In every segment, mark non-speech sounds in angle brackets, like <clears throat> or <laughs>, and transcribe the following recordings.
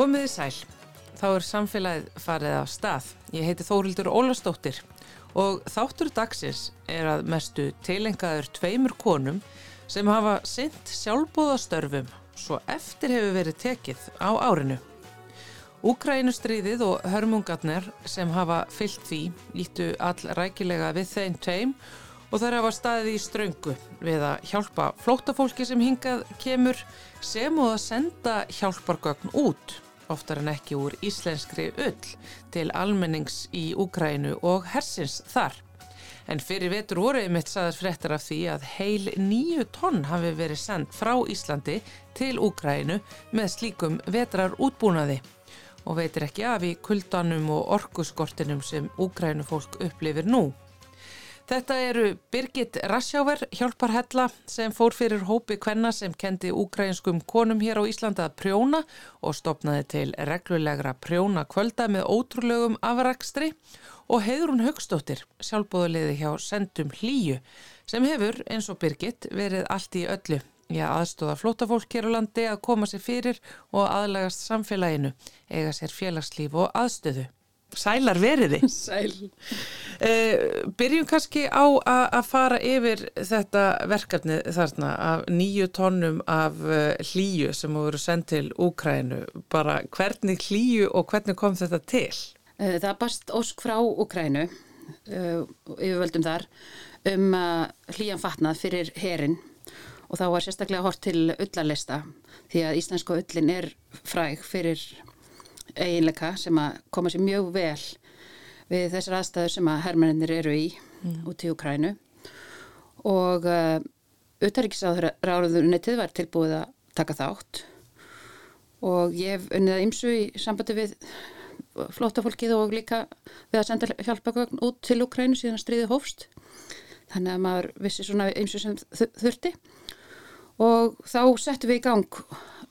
Komiði sæl, þá er samfélagið farið af stað. Ég heiti Þórildur Ólastóttir og þáttur dagsins er að mestu tilengaður tveimur konum sem hafa synt sjálfbóðastörfum svo eftir hefur verið tekið á árinu. Úkrænustríðið og hörmungarnir sem hafa fyllt því lítu all rækilega við þeim tveim og þær hafa staðið í ströngu við að hjálpa flótafólki sem hingað kemur sem og að senda hjálpargögn út, oftar en ekki úr íslenskri ull til almennings í Úkrænu og hersins þar. En fyrir vetur voruð mitt saðast fréttar af því að heil nýju tonn hafi verið sendt frá Íslandi til Úkrænu með slíkum vetrar útbúnaði og veitir ekki af í kuldanum og orkuskortinum sem Úkrænu fólk upplifir nú. Þetta eru Birgit Rassjáver, hjálparhella sem fór fyrir hópi kvenna sem kendi ukrainskum konum hér á Íslanda að prjóna og stopnaði til reglulegra prjóna kvölda með ótrúlegum afrakstri og Heðrún Högstóttir, sjálfbóðuleiði hjá Sendum Hlíu sem hefur eins og Birgit verið allt í öllu. Já, aðstóða flótafólk hér á landi að koma sér fyrir og aðlagast samfélaginu, eiga sér félagslíf og aðstöðu. Sælar veriði. <laughs> Sæl. Uh, byrjum kannski á að fara yfir þetta verkefni þarna af nýju tónnum af uh, hlýju sem voru sendt til Úkrænu. Bara hvernig hlýju og hvernig kom þetta til? Uh, það barst ósk frá Úkrænu, yfirvöldum þar, um hlýjan fatnað fyrir herin og þá var sérstaklega hort til öllarlista því að íslensku öllin er fræg fyrir eiginleika sem að koma sér mjög vel við þessar aðstæður sem að herrmennir eru í mm. út í Ukrænu og uh, auðvitaðriksráðunitið var tilbúið að taka þátt. Og ég hef unnið að ymsu í sambandi við flótafólkið og líka við að senda hjálpagögn út til Ukrænu síðan stríði hófst. Þannig að maður vissi svona ymsu sem þurfti. Og þá settum við í gang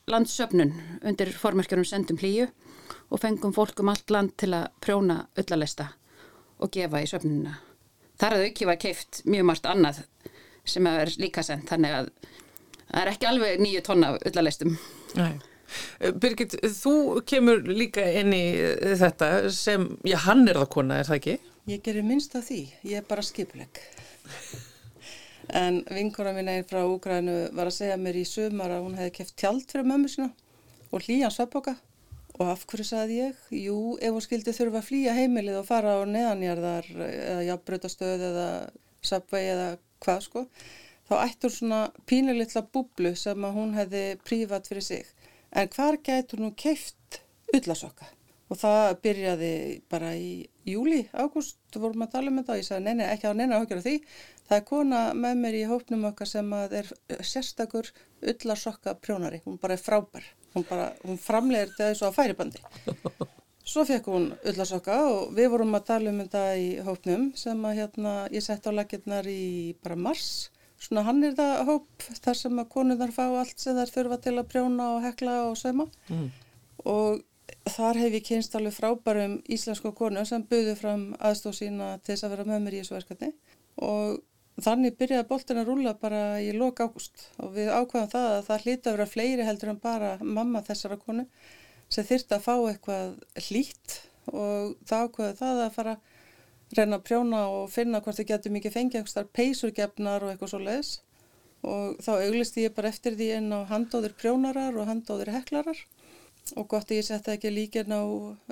landsöfnun undir formerkjum sendum hlýju og fengum fólk um allt land til að prjóna öllalesta og gefa í söfnuna. Þar að auki var keift mjög margt annað sem er líka sendt, þannig að það er ekki alveg nýju tonna öllalestum. Nei. Birgit, þú kemur líka inn í þetta sem, já hann er það kona, er það ekki? Ég gerir minnst af því, ég er bara skipuleg. En vinkora mín einn frá Úgrænu var að segja mér í sömar að hún hefði keft tjald fyrir mömmu sína og hlýjan sveppoka Og af hverju saði ég? Jú, ef hún skildi þurfa að flýja heimilið og fara á neðanjarðar eða jafnbröðastöð eða subway eða hvað sko, þá ættur svona pínulitla búblu sem að hún hefði prívat fyrir sig. En hvar gætur nú keift ullasokka? Og það byrjaði bara í júli, ágúst, vorum að tala um þetta og ég sagði neina, ekki á neina áhugjur af því. Það er kona með mér í hópnum okkar sem er sérstakur ullasokka prjónari, hún bara er frábær hún bara, hún framlegir þetta eins og að færibandi. Svo fekk hún öllasokka og við vorum að tala um þetta í hópnum sem að hérna ég sett á lakirnar í bara mars. Svona hann er það hóp þar sem að konundar fá allt sem þær þurfa til að prjóna og hekla og sauma. Mm. og þar hef ég kynst alveg frábærum íslensku konu sem buðu fram aðstóð sína til þess að vera með mér í þessu verkefni. Og Þannig byrjaði boltin að rúla bara í lok ágúst. Og við ákvaðum það að það hlýtti að vera fleiri heldur en bara mamma þessara konu sem þyrtti að fá eitthvað hlýtt. Og það ákvaði það að fara að reyna að prjóna og finna hvort þið getur mikið fengið eitthvað peysurgefnar og eitthvað svo leiðis og þá auglisti ég bara eftir því inn á handóðir prjónarar og handóðir heklarar. Og gott ég setja ekki líkin á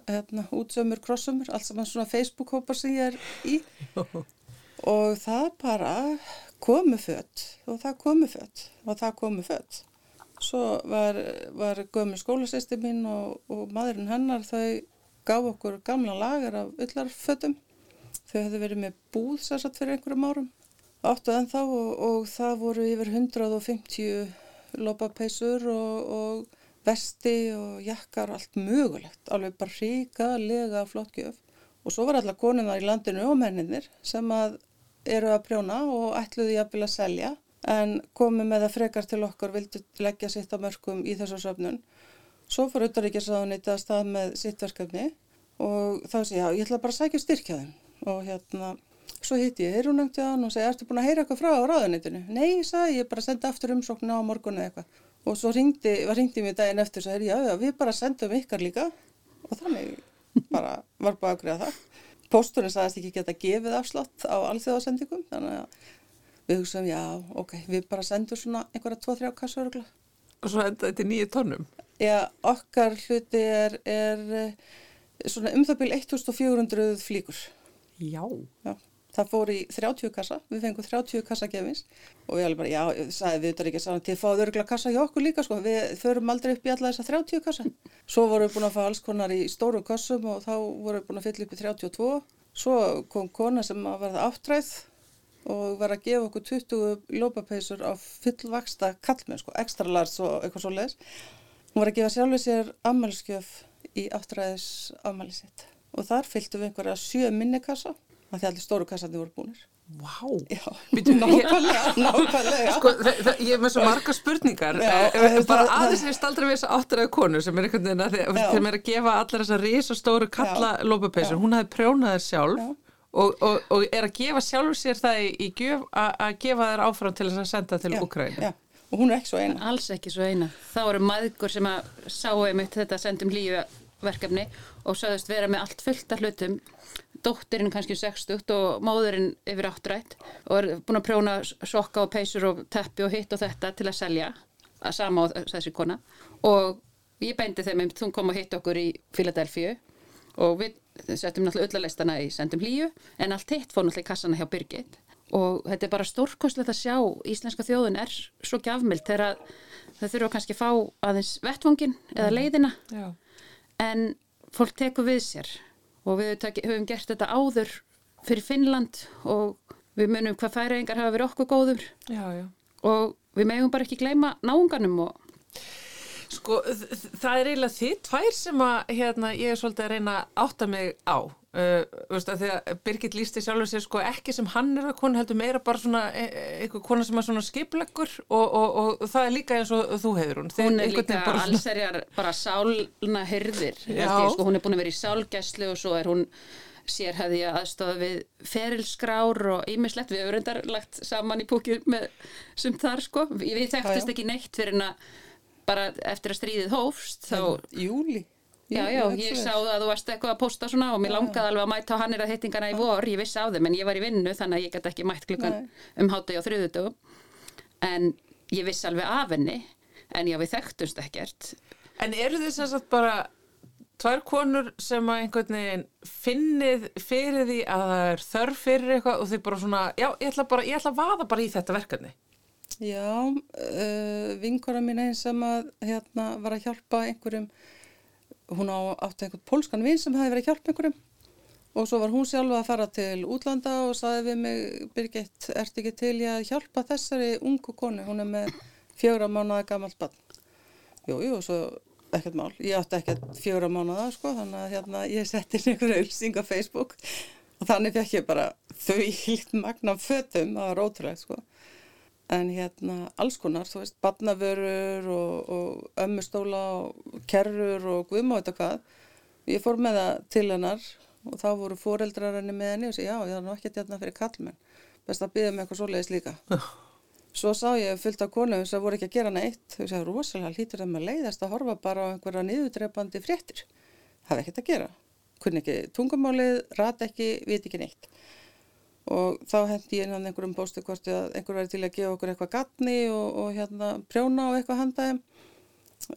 hérna, útsömmur, krossömmur, allt saman svona Facebook-hópar sem ég er í <laughs> og það bara komu fött og það komu fött og það komu fött. Svo var, var gömur skólasýsti mín og, og maðurinn hennar þau gaf okkur gamla lagar af öllarfötum. Þau hefðu verið með búð sérsagt fyrir einhverjum árum. Áttu ennþá og, og það voru yfir 150 lopapeisur og, og vesti og jakkar og allt mögulegt. Alveg bara ríka, lega, flottgjöf. Og svo var allar konunar í landinu og menninir sem að eru að prjóna og ætluðu jafnvel að selja en komu með það frekar til okkar vildu leggja sitt á mörgum í þessu söfnun. Svo fór auðvaríkjasáðunit að stað með sitt verkefni og þá sé ég, já, ég ætla bara að sækja styrkja þeim og hérna, svo hitt ég heyrunöngtið hann og segi, ertu búin að heyra eitthvað frá á ráðunitinu? Nei, ég sagði, ég bara sendi aftur umsóknu á morgun eða eitthvað og svo ringdi, var ringdi mér daginn eftir og sagði, já, já, við bara sendum ykkar líka og þannig bara var bara að greiða það. Pósturinn sagðist ekki geta gefið afslátt á alþjóðasendingum, þannig að við hugsaðum, já, ok, við bara sendum svona einhverja 2-3 kassarugla. Og svo enda þetta í nýju tónum. Já, okkar hluti er, er eh, svona um það byrj 1400 flíkur. Já. Já, það fór í 30 kassa, við fengum 30 kassa gefins og ég alveg bara, já, sagði við þetta ekki saman til að fá örgla kassa hjá okkur líka, sko, við förum aldrei upp í alla þessa 30 kassa. Svo vorum við búin að fá alls konar í stóru kassum og þá vorum við búin að fylla upp í 32. Svo kom kona sem að verða áttræð og var að gefa okkur 20 lópapeisur á fullvaksta kallmenn, sko, ekstra lars og eitthvað svo leiðis. Hún var að gefa sjálfur sér ammæliskjöf í áttræðis ammælisitt og þar fylgtu við einhverja sjö minnikassa að því allir stóru kassandi voru búinir. Vá. Já, nákvæmlega, <laughs> nákvæmlega. Sko, ég er með svo marga spurningar Já, eh, eh, bara það- aðeins ég staldra við þessa áttræðu konu sem er einhvern veginn að maður er að gefa allar þessar risastóru kalla Já. lópapeysur, Já. hún hafi prjónað þær sjálf Já. og, og, og er að gefa sjálfur sér það í, í gjöf að að gefa þær áfram til þess að senda til Ukraínu Já, og hún er ekki svo eina. Alls ekki svo eina. Það voru maðgur sem að sáu einmitt þetta sendum lífi verkefni og sagðist vera með allt fullt af hlutum dóttirinn kannski 60 og móðurinn yfir áttrætt og er búin að prjóna sokka og peysur og teppi og hitt og þetta til að selja að sama á þessi kona. Og ég beindi þeim einmitt, hún kom og hitt okkur í Philadelphia og við settum náttúrulega öllalistana í sendum hlýju en allt hitt fór náttúrulega í kassana hjá Birgit. Og þetta er bara stórkostlegt að sjá íslenska þjóðun er svo gjafmild þegar að það þurfa kannski að fá aðeins vettvangin eða leiðina. Já. en fólk tekur við sér og við höfum gert þetta áður fyrir Finnland og við munum hvað færiðingar hafa verið okkur góður Já, já. og við megum bara ekki gleyma náunganum og Sko, það er eiginlega þið tvær sem að hérna, ég er svolítið að reyna að átta mig á. Uh, veist, að Birgit lísti sjálfur sér sko ekki sem hann er að konu heldur meira bara svona e- e- einhver kona sem er svona skipleggur og, og, og, og það er líka eins og þú hefur hún. Þið hún er líka bara allserjar bara sálna ég, sko, hún er búin að vera í sálgæslu og svo er hún sér hefði að aðstofa við ferilskrár og ýmislegt við höfum reyndar lagt saman í púkið með sem þar sko, við, þekktist Já, já. ekki neitt fyrir en að bara eftir að stríðið hófst þá Júli. Já, já, ég sá það að þú varst eitthvað að posta svona og mér langaði alveg að mæta á hannir að hittingana í vor, ég vissi á þeim en ég var í vinnu þannig að ég gæti ekki mætt klukkan Nei. um hátegi á þriðutugum en ég vissi alveg af henni en já, við þekktumst ekkert. En eru þið sem sagt bara tvær konur sem að einhvern veginn finnið fyrir því að það er þörf fyrir eitthvað og þið bara svona, já, ég ætla bara, ég ætla að vaða bara í þetta verkefni. Já, uh, vinkora mín einn sem að hérna var að hjálpa einhverjum, hún átti einhvern pólskan vin sem hafi verið að hjálpa einhverjum. Og svo var hún sjálfa að fara til útlanda og saði við mig, Birgit, ert ekki til ég að hjálpa þessari ungu konu, hún er með fjögra mánuða gamalt barn. Jú, jú, svo ekkert mál, ég átti ekkert fjögra mánuða, sko, þannig að hérna ég setti inn einhverju ölsing á Facebook. Og þannig fekk ég bara þau hýlt magna fötum, var ótrúlegt, sko en hérna alls konar, þú veist, badnavörur og, og ömmustóla og kerrur og guðmá þetta hvað. Ég fór með það til hennar og þá voru foreldrar henni með henni og segi já, ég er nú ekkert hérna fyrir kallmenn. Best að byggja með eitthvað svoleiðis líka. Svo sá ég fullt af konum sem voru ekki að gera neitt. Þau sagði rosalega hlýtur þeim að leiðast að horfa bara á einhverja niðurdrepandi fréttir. Hafa ekkert að gera. Kunni ekki tungumálið, rat ekki, veit ekki neitt og þá hendi ég innan einhverjum bóstu hvort að einhver væri til að gefa okkur eitthvað gatni og, og hérna prjóna og eitthvað handaðum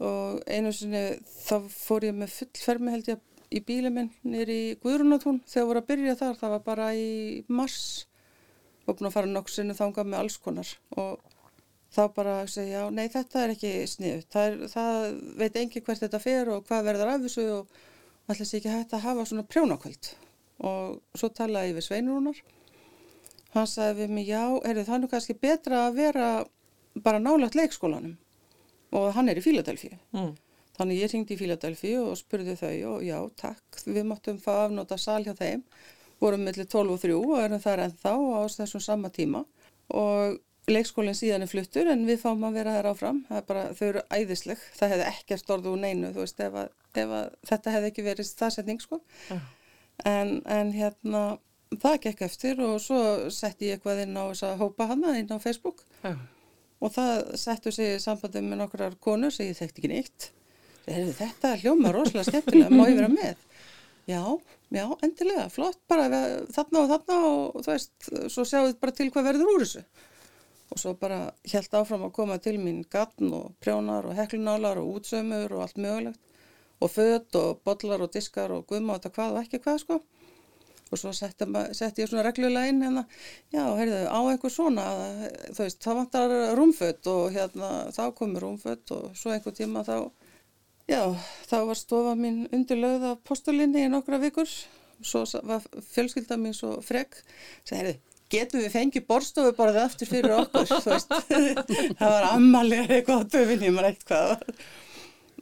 og einu sinni þá fór ég með fullfermi held ég í bílið minn nýri í Guðrunatún þegar voru að byrja þar, það var bara í mars. Og búin að fara nokkuð sinni þangað með alls konar. Og þá bara segja, já, nei þetta er ekki snið, það, það veit engi hvert þetta fer og hvað verður af þessu og ætla sér ekki hægt að hafa svona prjónakvöld. Og svo talaði ég við Sveinrúnar hann sagði við mig, já, er það nú kannski betra að vera bara nálagt leikskólanum og hann er í Fíladelfíu. Mm. Þannig ég ringdi í Fíladelfíu og spurði þau og já, takk, við máttum fá afnóta sal hjá þeim, vorum millir 12 og 3 og erum þar ennþá á þessum sama tíma og leikskólinn síðan er fluttur en við fáum að vera þær áfram, það er bara, þau eru æðisleg, það hefði ekkert orðu úr neinu, þú veist, ef, að, ef að þetta hefði ekki verið staðsetning, sko. Já. En, en hérna, það gekk eftir og svo setti ég eitthvað inn á þess að hópa hana inn á Facebook Já. og það settu sig í sambandi með nokkrar konur sem ég þekkti ekki. Heyrðu, þetta hljóma rosalega skemmtilega, má ég vera með? Já, já, endilega, flott, bara þarna og þarna og þú veist, svo sjáum við bara til hvað verður úr þessu. Og svo bara held áfram að koma til mín gatn og prjónar og heklunálar og útsömmur og allt mögulegt og född og bollar og diskar og þetta hvað og ekki hvað sko. Og svo setti, setti ég svona reglulega inn hérna, já, heyrðu, á eitthvað svona, þú veist, það vantar rúmfödd og hérna, þá komur rúmfödd og svo einhver tíma þá Já, þá var stofa mín undirlögð af postulinni í nokkra vikur. Svo var fjölskylda mín svo fregg. Sæði, getum við fengið borstofu bara það aftur fyrir okkur, <laughs> þú veist. <laughs> það var ammalið eitthvað á döfinni, maður eitt hvað var.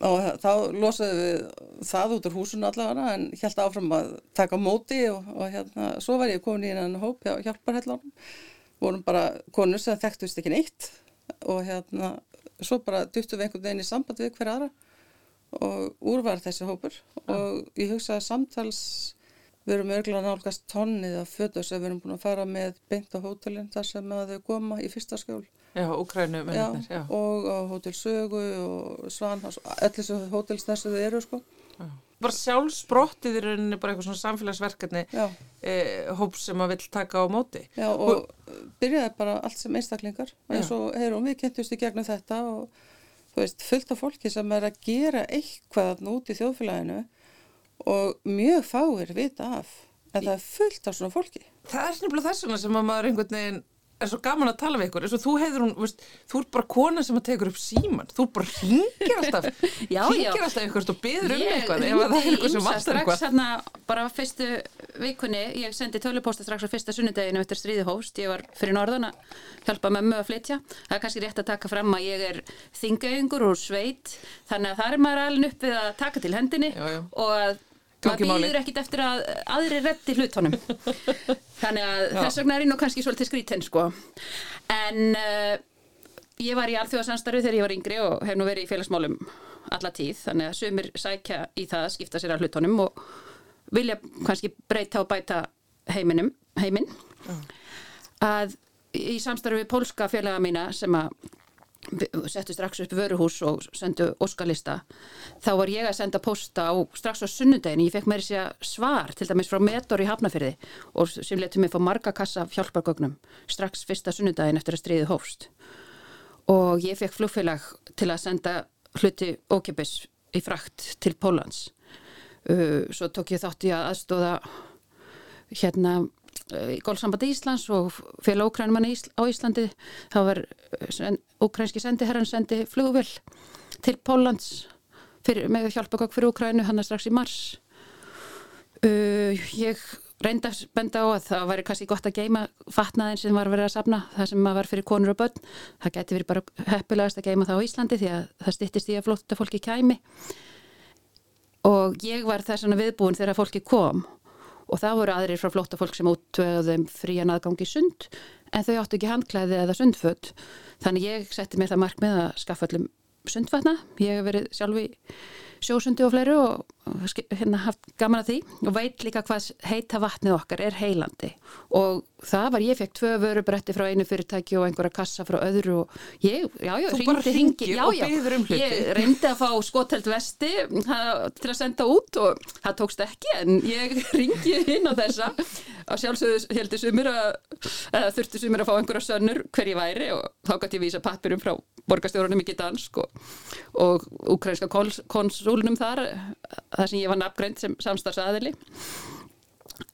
Og þá losaði við það út úr húsinu allavega en held áfram að taka móti og, og hérna, svo var ég komin í einan hóp hjá hjálparhællanum. Vorum bara konur sem þekktust ekki neitt og hérna, svo bara duttum við einhvern veginn í samband við hver aðra og úrvar þessi hópur ja. og ég hugsa að samtals við erum örgulega nálgast tonnið af fötur sem við erum búin að fara með beint á hótelin þar sem að þau koma í fyrsta skjól. Já, Ukrænu mennir, já, já. og á hótel Sögu og Svanhás öll þessu hótels þessu þau eru sko. Já. Bara sjálfsbrottið í rauninni bara eitthvað svona samfélagsverkefni eh, hóp sem að vill taka á móti. Já, og, og byrjaði bara allt sem einstaklingar. Eins og heyrum við kentust í gegnum þetta og þú veist, fullt af fólki sem er að gera eitthvað út í þjóðfélaginu og mjög fáir vita af en það er fullt af svona fólki. Það er nefnilega þess vegna sem að maður einhvern veginn er svo gaman að tala við ykkur, þú hún veist, þú ert bara kona sem að tegur upp síman þú bara ringir alltaf <laughs> ringir alltaf ykkur og byður um eitthvað. Ef það er eitthvað sem vantar eitthvað. hérna, bara fyrstu vikunni ég sendi tölupósta strax á fyrsta sunnudeginu eftir stríðihóst, ég var fyrir norðan að hjálpa mömmu að flytja, það er kannski rétt að taka fram að ég er þingauðingur og sveit, þannig að það er maður alveg upp við að taka til hendinni já, já. og að maður býður ekkit eftir að aðri reddi hlutónum <laughs> þannig að Já. þess vegna er ég nú kannski svolítið skrítinn sko. En uh, ég var í alþjóðasanstarfi þegar ég var yngri og hef nú verið í félagsmálum alla tíð. Þannig að sumir sækja í það að skipta sér að hlutónum og vilja kannski breyta og bæta heiminum heiminn. Að í samstarfi við pólska félaga mína sem að settu strax upp vöruhús og sendu óskalista þá var ég að senda posta á strax á sunnundegin ég fekk mér svar til dæmis frá metor í Hafnafyrði og sem letur mig fá marga kassa hjálpargögnum strax fyrsta sunnundegin eftir að stríði hófst. Og ég fekk flugfélag til að senda hluti ókipis í frakt til Pólans uh, svo tók ég þátt í að aðstóða hérna Gólsambandi Íslands og félag ókrænumann á Íslandi þá var ókrænski sendiherran sendi flugvel til Pólans fyrir, með hjálpagökk fyrir Ókrænu hann er strax í mars. Uh, ég reynda að benda á að það væri kannski gott að geima fatnaðin sem var verið að sapna það sem var fyrir konur og börn. Það geti verið bara heppilegast að geima það á Íslandi því að það stittist í að flótta fólki kæmi. Og ég var þess að viðbúin þegar fólki kom og það voru aðrir frá flótta fólk sem útvöðum frían aðgangi sund en þau áttu ekki handklæði eða sundfödd þannig ég setti mér það mark með að skaffa öllum sundfatna ég hef verið sjálf í sjósundi og fleiru og hérna haft gaman að því og veit líka hvað heita vatnið okkar er heilandi. Og það var, ég fekk tvö vörubretti frá einu fyrirtæki og einhverja kassa frá öðru og ég, já, já, Þú bara ringi já, já, um ég reyndi að fá skotelt vesti til að senda út og það tókst ekki en ég <laughs> ringi inn á þessa. Og sjálfsögðu heldur sumir að, þurftu sumir að fá einhverja sönnur hver ég væri og þá gæti ég vísa pappirum frá borgastjórunum í Gitansk og, og ukrainska konsúlunum þar þar sem ég var nafngreint sem samstarfsaðili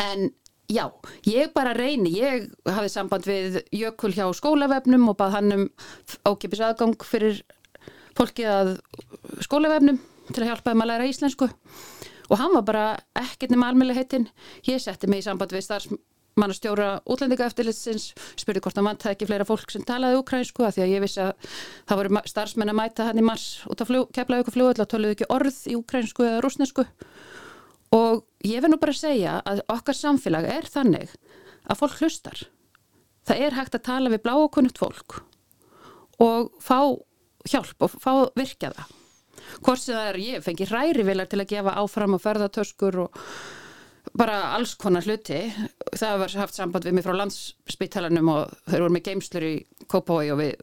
en Já, ég bara reyni, ég hafði samband við Jökul hjá skólavefnum og bað hann um ákipis aðgang fyrir fólki að skólavefnum til að hjálpa þeim að læra íslensku og hann var bara ekkert nema almeinlega heitinn. Ég setti mig í samband við starfsmannastjóra útlendinga eftirlitsins, spurði hvort vant það ekki fleira fólk sem talaði ukrainsku að því að ég vissi að það voru starfsmenn að mæta hann í mars út af keflaðu ykkur fljóðall og töluðu ekki orð í ukrainsku eða rúsnesku og ég vil nú bara segja að okkar samfélag er þannig að fólk hlustar. Það er hægt að tala við blá og kunnugt fólk og fá hjálp og fá virkja það. Hvort sem það er, ég fengi hræri vilar til að gefa áfram og ferðartöskur og bara alls konar hluti. Það var haft samband við mig frá landsbyttalanum og þau voru með geimslur í Kópái og við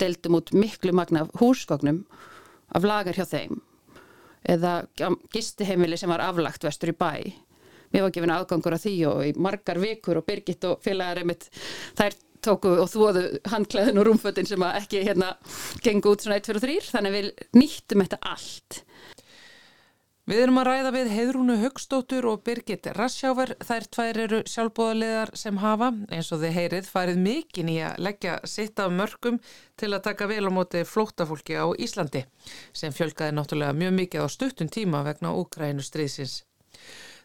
deildum út miklu magna af húsgóknum af lagar hjá þeim. Eða gistiheimili sem var aflagt vestur í bæ. Mér var gefin aðgangur að því og í margar vikur og Birgit og félagar einmitt þær tóku og þóðu handklæðin og rúmfötin sem ekki hérna gengur út svona 1, 2 og 3 þannig við nýttum þetta allt Við erum að ræða við Heidrúnu Högstóttur og Birgit Rassjáver. Þær tvær eru sjálfbóðarlegar sem hafa, eins og þið heyrið, farið mikinn í að leggja sitt af mörgum til að taka vel á móti flótafólki á Íslandi, sem fjölkaði náttúrulega mjög mikið á stuttum tíma vegna Úkrænu stríðsins.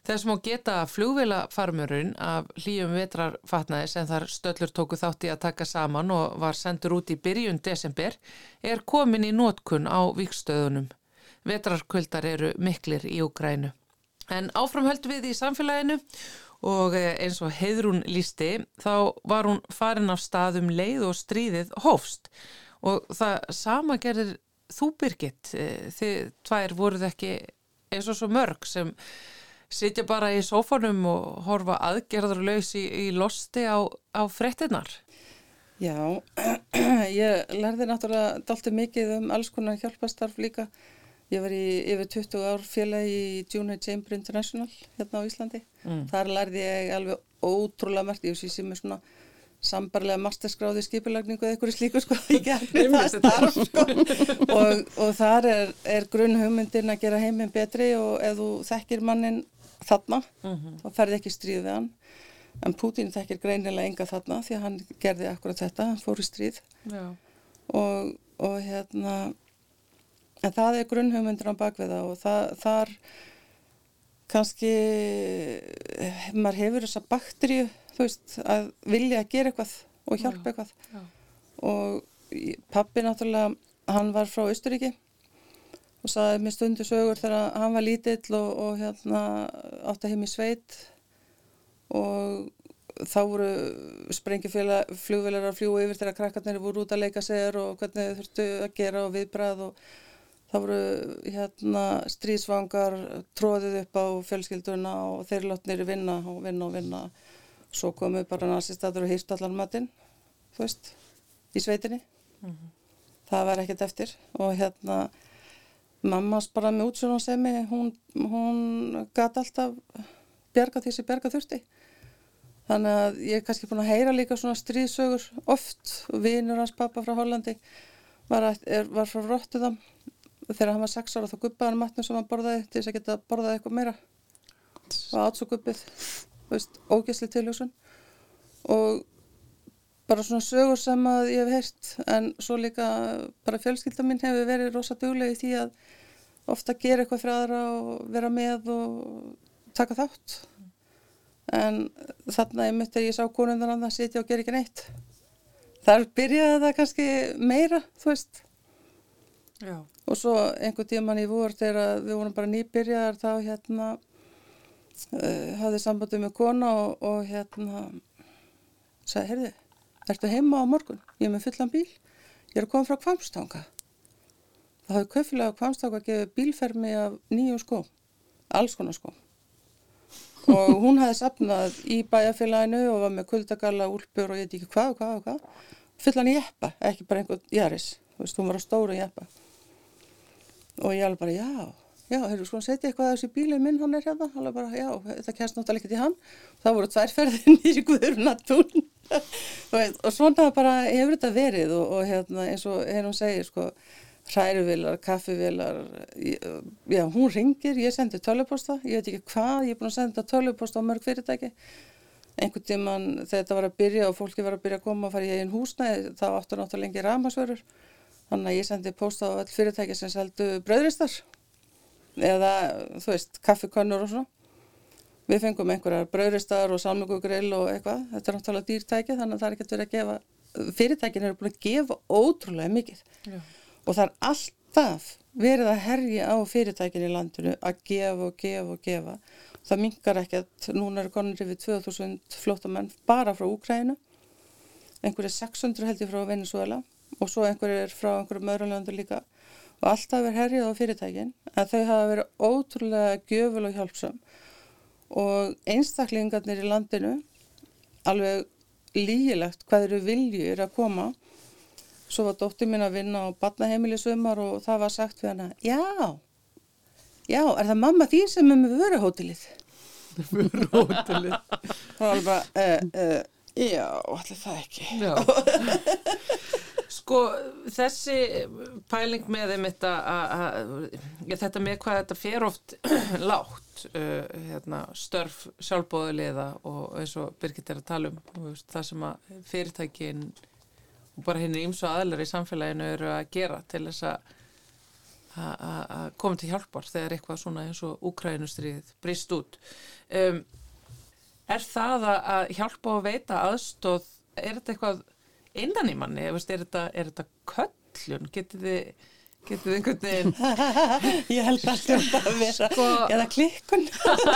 Þess má geta flugveilafarmurinn af hlýjum vetrarfatnaði sem þar stöllur tóku þátti að taka saman og var sendur út í byrjun desember er komin í nótkun á vikstöðunum vetrarkvöldar eru miklir í Ukrænu. En áframhöld við í samfélaginu og eh, eins og heiðrún lísti þá var hún farin af staðum leið og stríðið hófst og það sama gerir þú Birgit, eh, þið tvær voruð ekki eins og svo mörg sem sitja bara í sófanum og horfa aðgerðarlaus í, í losti á, á frettinnar. Já, <clears throat> ég lærði náttúrulega dalti mikið um alls konar hjálpastarf líka Ég var í yfir 20 ár félagi í Junior Chamber International hérna á Íslandi. Mm. Þar lærði ég alveg ótrúlega mert, ég sé sem er svona sambarlega masterskráði skipilagningu eða eitthvað slíku sko í gerðinu <laughs> það starf sko <laughs> og, og þar er, er grunn hugmyndin að gera heiminn betri og ef þú þekkir mannin þarna mm -hmm. þá ferði ekki stríð við hann en Putin þekkir greinilega enga þarna því að hann gerði akkurat þetta, hann fór í stríð og, og hérna En það er grunnhugmyndir á bakviða og það, þar kannski, maður hefur þessa bakteríu, þú veist, að vilja að gera eitthvað og hjálpa eitthvað. Já, já. Og pappi náttúrulega, hann var frá Östuríki og saði mér stundu sögur þegar hann var lítill og, og hérna átt að heim í sveit og þá voru sprengjuflugvelar að fljúa yfir þegar krakkarnir voru út að leika sér og hvernig þurftu að gera og viðbrað og Það voru hérna strísvangar tróðið upp á fjölskylduna og þeir látnir vinna og vinna og vinna. Svo komu bara nazistatur og hýrst allar matinn, þú veist, í sveitinni. Mm -hmm. Það var ekkert eftir og hérna mammas bara með útsjónarsemi, hún, hún gæti alltaf berga því sem berga þurfti. Þannig að ég er kannski búin að heyra líka svona stríðsögur oft og vinur hans pappa frá Hollandi var, er, var frá Rotterdam þegar hann var 6 ára þá guppaði hann matnum sem hann borðaði til þess að geta borðaði eitthvað meira. Og aðsókuppið ógæsli tilhjósun og bara svona sögur sem að ég hef heyrt en svo líka bara fjölskylda mín hefur verið rosa duglega í því að ofta gera eitthvað fyrir aðra og vera með og taka þátt. En þarna ég myndi að ég sá konundan að það sitja og gera ekki neitt þar byrjaði það kannski meira þú veist Já. og svo einhver tíman í vor þegar við vorum bara nýbyrjar þá hérna uh, hafði sambandi með kona og, og hérna sagði, heyrði, ertu heima á morgun? Ég er með fullan bíl, ég er að koma frá Kvamstanga það hafði köfilega Kvamstanga gefa bílfermi af nýjum skóm alls konar skóm. Og hún hafði sapnað í bæjarfélaginu og var með kuldagalla, úlpur og ég veit ekki hvað og hvað og hvað. Fullan í jeppa, ekki bara einhvern jaris, þú veist, hún var á stóru jeppa og ég alveg bara já, já, hefur sko setið eitthvað að þessi bílið minn hann er hérna, alveg bara já, það kemst náttúrulega ekki til hann, það voru tværferðin <laughs> í Guðurnatún <laughs> og svona bara hefur þetta verið og, og hérna eins og hérna hún segir sko hræruvilar, kaffivilar já, hún ringir, ég sendi töluposta ég veit ekki hvað, ég er búin að senda töluposta á mörg fyrirtæki. Einhvern tíman þegar þetta var að byrja og fólki var að byrja að koma og fara í einn húsnæði þá áttu náttúrulega lengi ramasvörur Þannig að ég sendi posta á all fyrirtæki sem seldu bröðristar eða þú veist kaffikonnur og svona. Við fengum einhverjar bröðristar og samlokugrill og eitthvað. Þetta er náttúrulega dýrtæki þannig að það er ekkert verið að gefa, fyrirtækin eru búin að gefa ótrúlega mikið. Já. Og það er alltaf verið að herja á fyrirtækin í landinu að gefa og gefa og gefa. Það mingar ekkert, núna eru konur yfir 2000 flótamenn bara frá Úkrænu, einhverju 600 heldur frá Venezuela og svo einhverjir frá einhverjum öðrum löndur líka og alltaf er herjað á fyrirtækin en þau hafa verið ótrúlega gjöful og hjálpsam og einstaklingarnir í landinu alveg lígilegt hvað eru viljur að koma svo var dóttir mín að vinna á badnaheimili sumar og það var sagt við hana, já, já, er það mamma því sem er með vöruhótelið? <laughs> Rótilið. Það var alveg bara, uh, uh, já, allir það ekki. Já. <laughs> Sko þessi pæling með þeim þetta, með hvað þetta fer oft <clears throat> lágt uh, hérna, störf sjálfbóðulega og eins og Birgit er að tala um veist, það sem að fyrirtækin og bara hinn ímsu aðlar í samfélaginu eru að gera til þess að að- koma til hjálpar þegar eitthvað svona eins og Úkrænustrið brist út. Um, er það að, að hjálpa og veita aðstóð er þetta eitthvað innan í manni er, þetta, er þetta köllun getið þið getið þið einhvern veginn <laughs> Ég held þetta að vera, Sko- eða klikkun.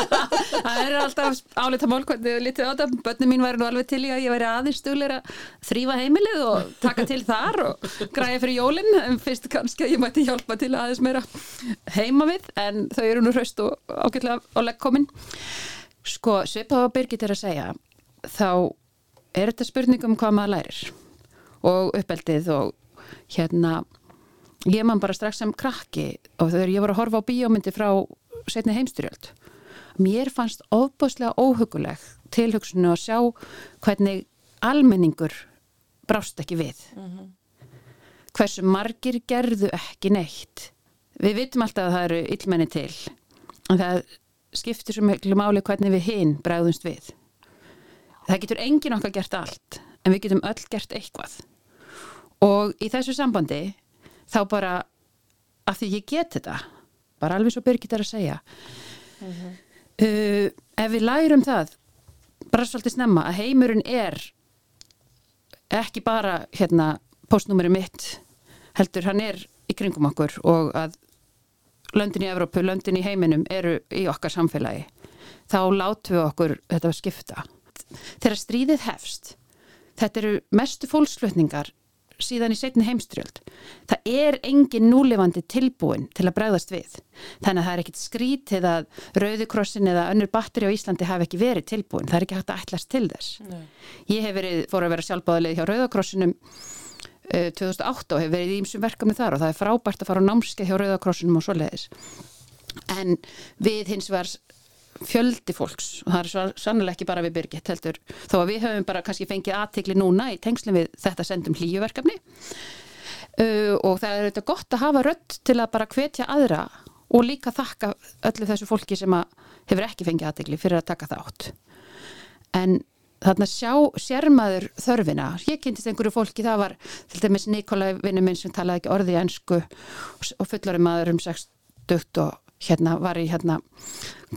<laughs> Það er alltaf álita mál hvernig þau litið á þetta. Bönni mín væri nú alveg til í að ég væri aðeins stugleira að þrýfa heimilið og taka til þar og græja fyrir jólinn. En fyrst kannski að ég mætti hjálpa til aðeins meira heima við. En þau eru nú hraust og ágætlega á leggkomin. Sko, svipað á Birgit er að segja, þá er þetta spurning um hvað maður lærir. Og uppeldið og hérna ég man bara strax sem krakki og þegar ég var að horfa á bíómyndi frá setni heimstyrjöld mér fannst ofbúslega óhuguleg tilhugsunni að sjá hvernig almenningur brást ekki við. Hversu margir gerðu ekki neitt. Við vitum alltaf að það eru illmenni til en það skiptir svo miklu máli hvernig við hinn bregðumst við. Það getur engin okkar gert allt en við getum öll gert eitthvað. Og í þessu sambandi þá bara að því ég get þetta bara alveg svo Birgit er að segja uh, ef við lærum það bara svolítið snemma að heimurinn er ekki bara hérna postnúmeri mitt heldur hann er í kringum okkur og að löndin í Evrópu, löndin í heiminum eru í okkar samfélagi þá látum við okkur þetta að skipta. Þegar stríðið hefst þetta eru mestu fólksflutningar síðan í setni heimstrjöld það er engin núlefandi tilbúin til að bregðast við. Þannig að það er ekkit skrítið að Rauðikrossin eða önnur batteri á Íslandi hafi ekki verið tilbúin, það er ekki hægt að ætlast til þess. Nei. ég hef verið, fór að vera sjálfbáðalið hjá Rauðakrossinum uh, 2008 og hef verið í ýmsum verkefni þar og það er frábært að fara á námskeið hjá Rauðakrossinum og svoleiðis. En við hins vegar fjöldi fólks. Og það er sannlega ekki bara við Birgit heldur. Þó að við höfum bara kannski fengið aðtikli núna í tengslum við þetta sendum hlýjuverkefni. Uh, og það er þetta gott að hafa rödd til að bara hvetja aðra og líka þakka öllu þessu fólki sem hefur ekki fengið aðtikli fyrir að taka þátt. En þarna sjá sérmaður þörfina. Ég kynntist einhverju fólki, það var til dæmis Nikolai vinnu minn sem talaði ekki orði í ennsku og, fullari maður um 60 og hérna var í hérna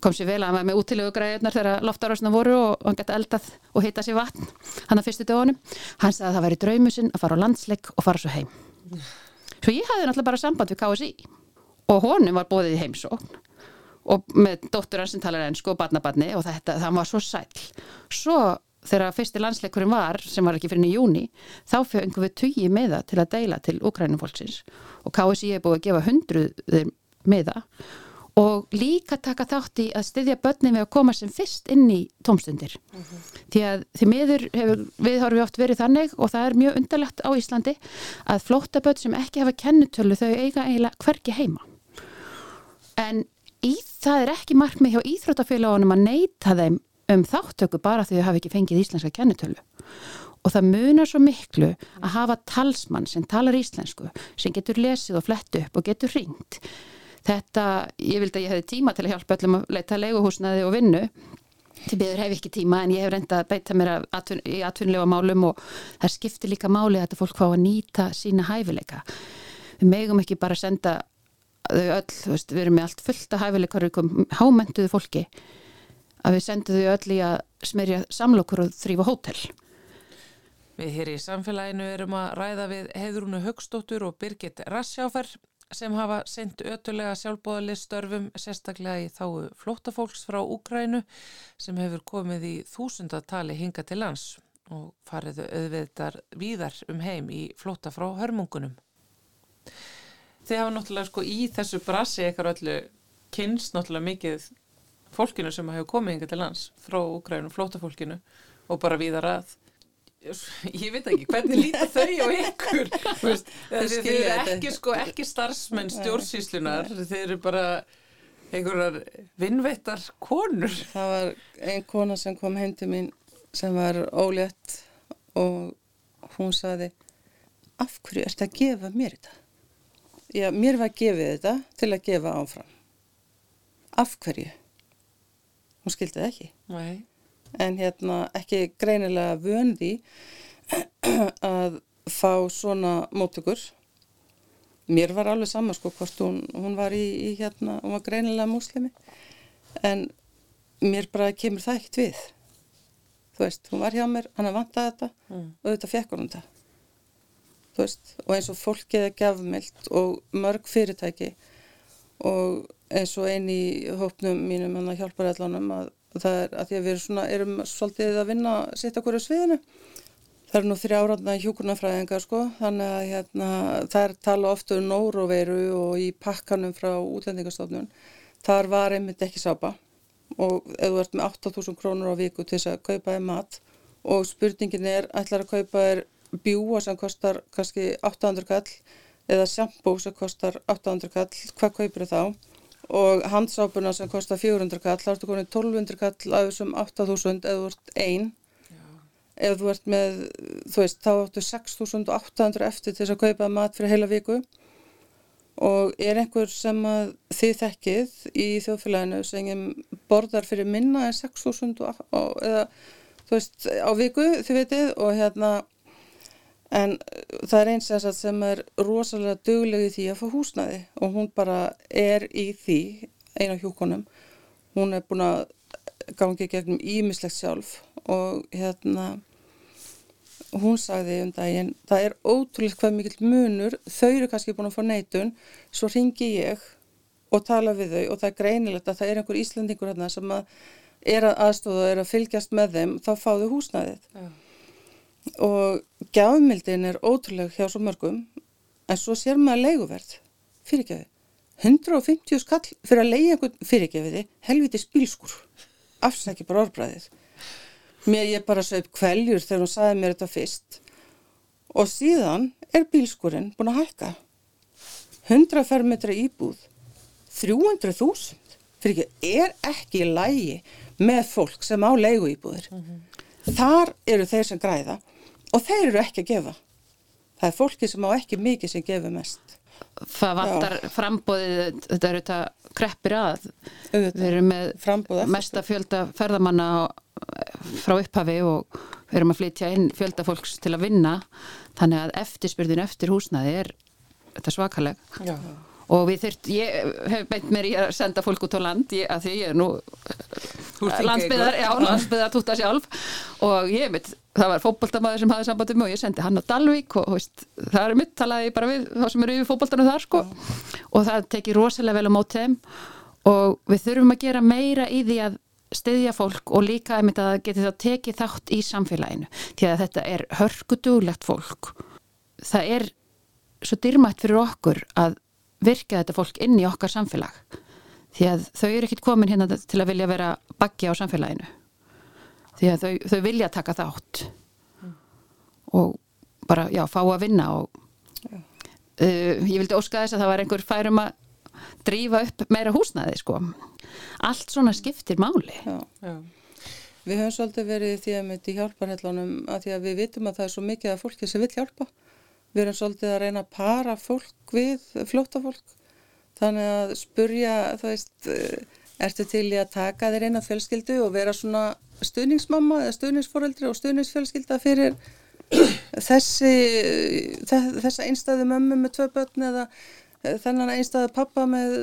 kom sér vel að hann var með útilegu græðunar þegar loftarásna voru og, hann gæti eldað og hita sér vatn hann að fyrstu dögunum. Hann sagði að það væri draumu sinn að fara á landsleik og fara svo heim. Svo ég hafði náttúrulega bara samband við KSI og honum var bóðið í heimsókn og með dóttur hans sem talar ennsku og barnabarni og þetta, það var svo sæl svo þegar fyrsti landsleikurinn var sem var ekki fyrir í júni þá fengum við tugi meða til að deila til Ukrænum fólksins og KSI er búið að gefa hundruð meða og líka taka þátt í að styðja börnin við að koma sem fyrst inn í tómstundir. Því að því miður hefur við horfum oft verið þannig og það er mjög undarlegt á Íslandi að flóttaböld sem ekki hafa kennutölu þau eiga eiginlega hvergi heima. En í, það er ekki markmið hjá íþróttafélagunum að neyta þeim um þáttöku bara því þau hafa ekki fengið íslenska kennutölu og það munar svo miklu að hafa talsmann sem talar íslensku sem getur lesið og flett upp og getur ringt þetta, ég vildi að ég hefði tíma til að hjálpa öllum að leita leiguhúsnaði og vinnu. Til byggður hef ekki tíma en ég hef reynda að beita mér atvin, í atvinnulega málum og það skiptir líka máli að þetta fólk fá að nýta sína hæfileika. Við megum ekki bara senda þau öll, veist, við erum með allt fullt af hæfileikar hámentuðu fólki að við sendum þau öll í að smerja samlokur og þrýfa hótel. Við hér í samfélaginu erum að ræða við Heiðrúnu Högstóttur og Birgit Rassjáfer sem hafa sendt ötulega sjálfbóðalið störfum sérstaklega í þáu flóttafólks frá Úgrænu sem hefur komið í þúsundatali hinga til lands og fariðu auðviðtar víðar um heim í flótta frá hörmungunum. Þið hafa náttúrulega sko í þessu brasi eitthvað öllu kynst náttúrulega mikið fólkinu sem hefur komið hinga til lands frá Úgrænu, flóttafólkinu og bara víðar að ég veit ekki, hvernig líta þau á ykkur <laughs> veist, þeir eru ekki, sko, ekki starfsmenn stjórnsýslunar þeir eru bara einhverjar vinnveittar konur Það var ein kona sem kom heim til mín sem var ólétt og hún saði af hverju ertu að gefa mér þetta? Já, mér var gefið þetta til að gefa áfram. Af hverju? Hún skildi það ekki. Nei. En hérna ekki greinilega vön því <clears throat> að fá svona móttökur. Mér var alveg sama sko hvort hún, hún var í, í hérna, hún var greinilega múslimi. En mér bara kemur það ekkert við. Þú veist, hún var hjá mér, hann að vanta þetta Mm. og þetta fekk hún þetta. Þú veist, og eins og fólkið er gafmild og mörg fyrirtæki og eins og einn í hópnum mínum hann að hjálpa allanum að það er að því að við svona, erum svolítið að vinna sitt okkur á sviðinu. Það er nú þrjáraðna hjúkurnafræðingar sko, þannig að hérna, það er tala ofta um nóroveiru og í pakkanum frá útlendingastofnun. Þar var einmitt ekki sápa og ef þú ert með 8.000 krónur á viku til þess að kaupa þér mat og spurningin er, ætlar að kaupa þér bjúa sem kostar kannski 800 kall eða sjampó sem kostar 800 kall, hvað kaupir þá? Og handsápuna sem kostar 400 kall, þá ertu konin 1200 kall af þessum 8000 eða þú ert ein. Ef þú ert með, þú veist, þá áttu 6800 eftir til þess að kaupa mat fyrir heila viku og er einhver sem að þið þekkið í þjóðfélaginu sem borðar fyrir minna en 6.000 og- og- eða þú veist á viku þið veitir og hérna en uh, það er eins sagt sem er rosalega dugleg í því að fá húsnæði og hún bara er í því eina hjúkonum hún er búin að gangi gegnum ímislegt sjálf og hérna hún sagði um daginn, það er ótrúlega hvað mikill munur, þau eru kannski búin að fá neitun, svo ringi ég og tala við þau og það er greinilegt að það er einhver Íslandingur hérna sem að er að aðstóða og er að fylgjast með þeim, þá fá þau húsnæðið. Og gjafmildin er ótrúlega hjá svo mörgum, en svo sér maður leiguverð, fyrirgefi. 150 skall fyrir að leiða einhvern fyrirgefiði, helviti spílskur, afsækja bara orðbræðið. Mér ég bara sögð kveljur þegar hún sagði mér þetta fyrst og síðan er bílskurinn búin að hækka. 100 fermetra íbúð, 300.000 fyrir ekki, er ekki í lægi með fólk sem á leigu íbúðir. Þar eru þeir sem græða og þeir eru ekki að gefa. Það er fólki sem á ekki mikið sem gefur mest. Það vantar frambóðið, þetta eru þetta kreppir að. Við erum með mesta fjölda ferðamanna frá upphafi og við erum að flytja inn fjölda fólks til að vinna. Þannig að eftirspyrðin eftir húsnaði er þetta svakaleg. Já. Og við þurft, ég hef beint mér í að senda fólk út á land, ég, að því ég er nú ert landsbyðar, já, landsbyðar túta sjálf. Og ég mitt, það var fótboltamaður sem hafði sambandi með og ég sendi hann á Dalvík og veist, það er mitt, talaði ég bara við þá sem eru yfir fótboltanum þar sko. Og það tekið rosalega vel á mót þeim. Og við þurfum að gera meira í því að styðja fólk og líka að það geti þá tekið þátt í samfélaginu. Því að þetta er hörkuduglegt fólk. Það er svo dyrmætt fyrir okkur að virka þetta fólk inn í okkar samfélag því að þau eru ekkit komin hérna til að vilja vera baggi á samfélaginu því að þau, þau vilja taka þátt og bara, já, fá að vinna og uh, ég vildi óska þess að það var einhver færum að drífa upp meira húsnæði sko allt svona skiptir máli Já. Já. Við höfum svolítið verið því að myndi hjálparhellunum að því að við vitum að það er svo mikið af fólki sem vil hjálpa. Við erum svolítið að reyna að para fólk við flóttafólk. Þannig að spurja, það veist, eh, ertu til í að taka þér eina fjölskyldu og vera svona stuðningsmamma eða stuðningsforeldri og stuðningsfjölskylda fyrir <clears throat> þessi, þe- þessa einstæðu mömmu með tvö börn eða eh, þennan einstæðu pappa með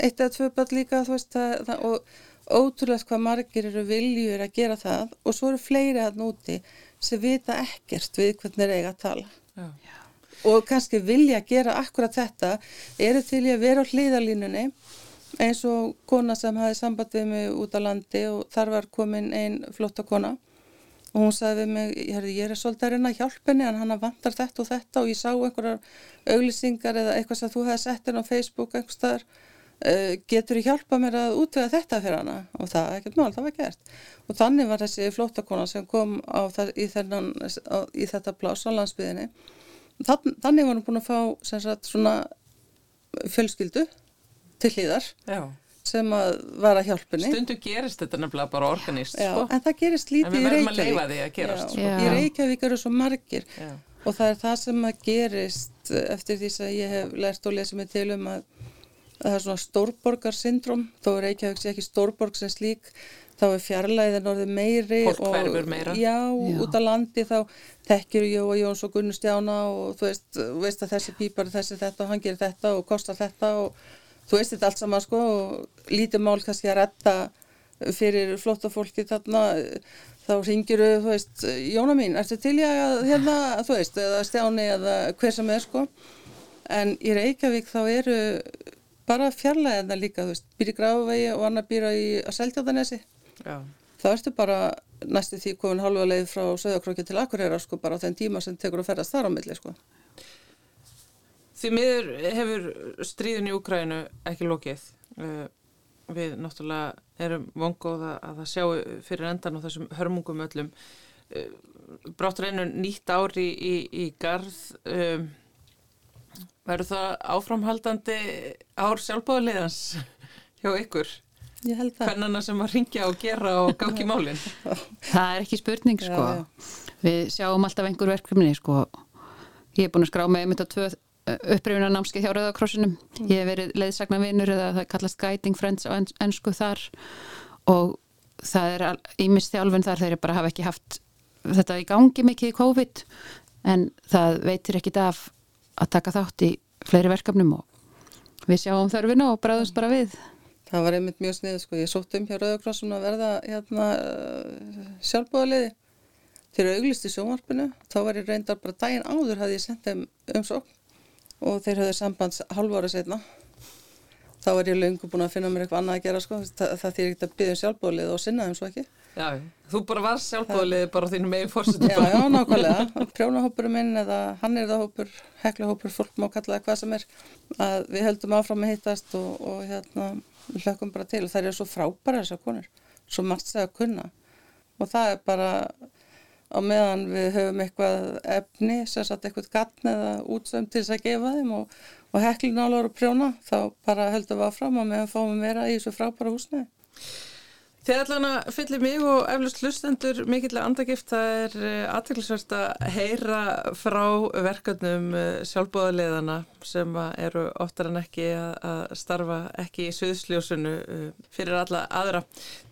eitt eða tvö börn líka, þú veist, það, það, og ótrúlega hvað margir eru viljur að gera það og svo eru fleiri að núti sem vita ekkert við hvernig þeir eiga að tala Já. og kannski vilja gera akkurat þetta eru til í að vera á hlýðalínunni eins og kona sem hafi samband við mig út á landi og þar var komin ein flotta kona og hún sagði við mig, ég er svolítið að reyna að hjálpa henni en hann vantar þetta og þetta og ég sá einhverjar auglýsingar eða eitthvað sem þú hefði sett henni á Facebook einhvers staðar uh, getur þú hjálpa mér að útvega þetta fyrir hana og það er ekkert mál, það var gert og þannig var þessi flóttakona sem kom á, það, í, þennan, á, í þetta plás á landsbyðinni Þann, þannig var hún búin að fá sagt, svona fjölskyldu til hlýðar Já. sem að var að hjálpunni Stundu gerist þetta nefnilega bara organist Já, sko. en það gerist lítið í En við verðum að Reykjavík að sko. Já. Í Reykjavík eru svo margir Já. og það er það sem að gerist eftir því sem ég hef lært og lesið mig til um að, að það er svona stórborgarsyndrom þó er Reykjavík sé ekki stórborg sem slík þá er fjarlæðin orðið meiri Fólk og meira. já, Já. út á landi þá þekkjur Jóa Jóns og Gunnar Stjána og þú veist, þú veist að þessi pípar er þessi þetta og hann gerir þetta og kostar þetta og þú veist þetta allt saman sko og lítið mál kannski að retta fyrir flotta fólki þarna þá ringir þú veist, Jóna mín, ertu til ég að hérna, þú veist, eða Stjáni eða hver sem er sko en í Reykjavík þá eru bara fjarlæðina líka, þú veist, býr í Grafavegi og annar býr í að Seldjáðanesi Já. þá ertu bara næstu því komin halva leið frá Söðakróki til Akureyra sko bara á þenn tíma sem tekur að ferðast þar á milli sko. Því miður hefur stríðin í Úkrænu ekki lokið. Uh, Við náttúrulega erum vongóða að það sjáu fyrir endan á þessum hörmungum öllum. Uh, Brátt reynur nýtt ári í, í garð. Um, Verður það áframhaldandi ár sjálfbóðaliðans hjá ykkur? Ég held það. Hvernana sem að ringja og gera og gangi málinn? <laughs> Það er ekki spurning sko. Já, já. Við sjáum alltaf einhver verkefni sko. Ég er búin að skrá með einmitt á tvö upprifuna námskeið hjá Rauðakrossinum. Ég hef verið leiðsagna vinnur eða það kallast Guiding Friends á ensku þar og það er ímist þjálfun þar þeir bara hafa ekki haft þetta í gangi mikið í COVID en það veitir ekkit af að taka þátt í fleiri verkefnum og við sjáum þörfina og bræðumst bara við. Það var einmitt mjög sniðið sko. Ég sótt um hjá Rauðakrossun að verða hérna, sjálfbóðaliði. Þeir eru auglist í sjónvarpinu. Þá var ég reyndar bara daginn áður hafði ég sendt þeim umsókn og þeir höfðu sambands hálf ára setna. Þá var ég löngu búin að finna mér eitthvað annað að gera sko. Það, það þýr ekkert að byggja um sjálfbóðalið og sinna þeim svo ekki. Já, þú bara var sjálfbóðaliði bara á þínum megin fórsetum. Já, já, nákvæmlega. Prjónahópurinn minn eða hann er það hópur, heklahópur, fólk má kalla það hvað sem er. Að við höldum áfram að hittast og, og hérna, hlökkum bara til. Og það eru svo frábæra þessar konur, svo margt segja að kunna. Og það er bara á meðan við höfum eitthvað efni, sem sagt eitthvað gatn eða útsömm til þess að gefa þeim og, og heklinálar og prjóna, þá bara höldum við áfram og meðan fáum við meira í þessu frábæra húsnæði. Þið allan að fylli mig og eflust hlustendur mikillega andagift. Það er aðtilsvært að heyra frá verkefnum sjálfbóðaliðana sem að eru oftar en ekki að, starfa ekki í suðsljósunu uh, fyrir alla aðra.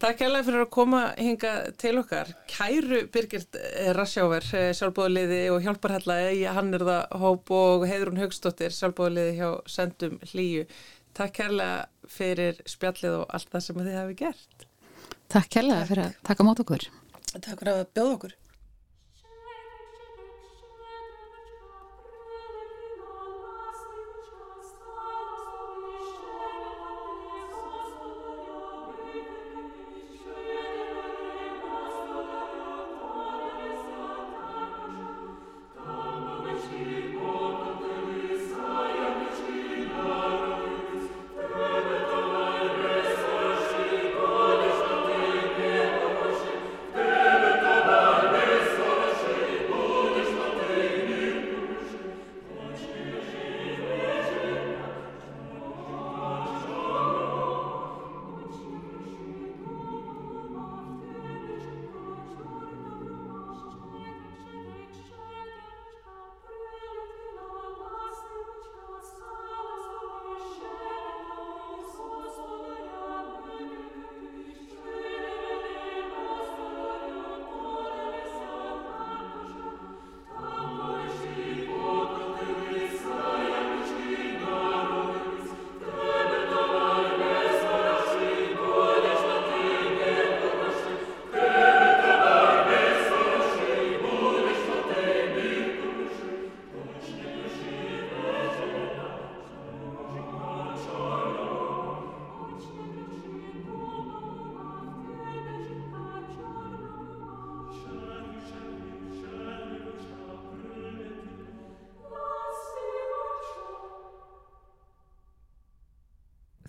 Takk kærlega fyrir að koma hinga til okkar. Kæru Birgirt Rassjáver, sjálfbóðaliði og hjálparhella í Hannirða Hóp og Heiðrún Haugstóttir, sjálfbóðaliði hjá Sendum Hlíu. Takk kærlega fyrir spjallið og allt það sem þið hafi gert. Takk kærlega fyrir að taka mót okkur. Takk fyrir að bjóða okkur.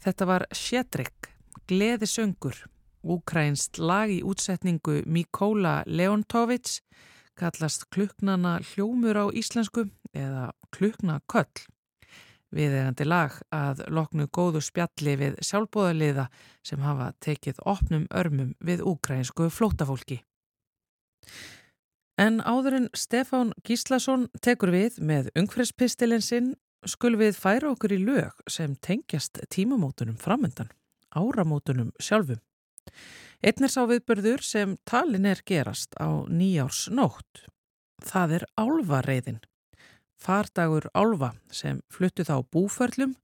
Þetta var Sjedrik, Gleðisöngur, úkrænst lag í útsetningu Mikóla Leontovits, kallast klukknana hljómur á íslensku eða klukknaköll. Viðegandi lag að loknu góðu spjalli við sjálfbóðaliða sem hafa tekið opnum örmum við úkrænsku flótafólki. En áðurinn Stefán Gíslason tekur við með ungfriðspistilinn sinn skul við færa okkur í lög sem tengjast tímamótunum framöndan, áramótunum sjálfum. Einn er sá viðbörður sem talin er gerast á nýjárs nótt. Það er álvareiðin. Fardagur álva sem fluttu þá búförlum,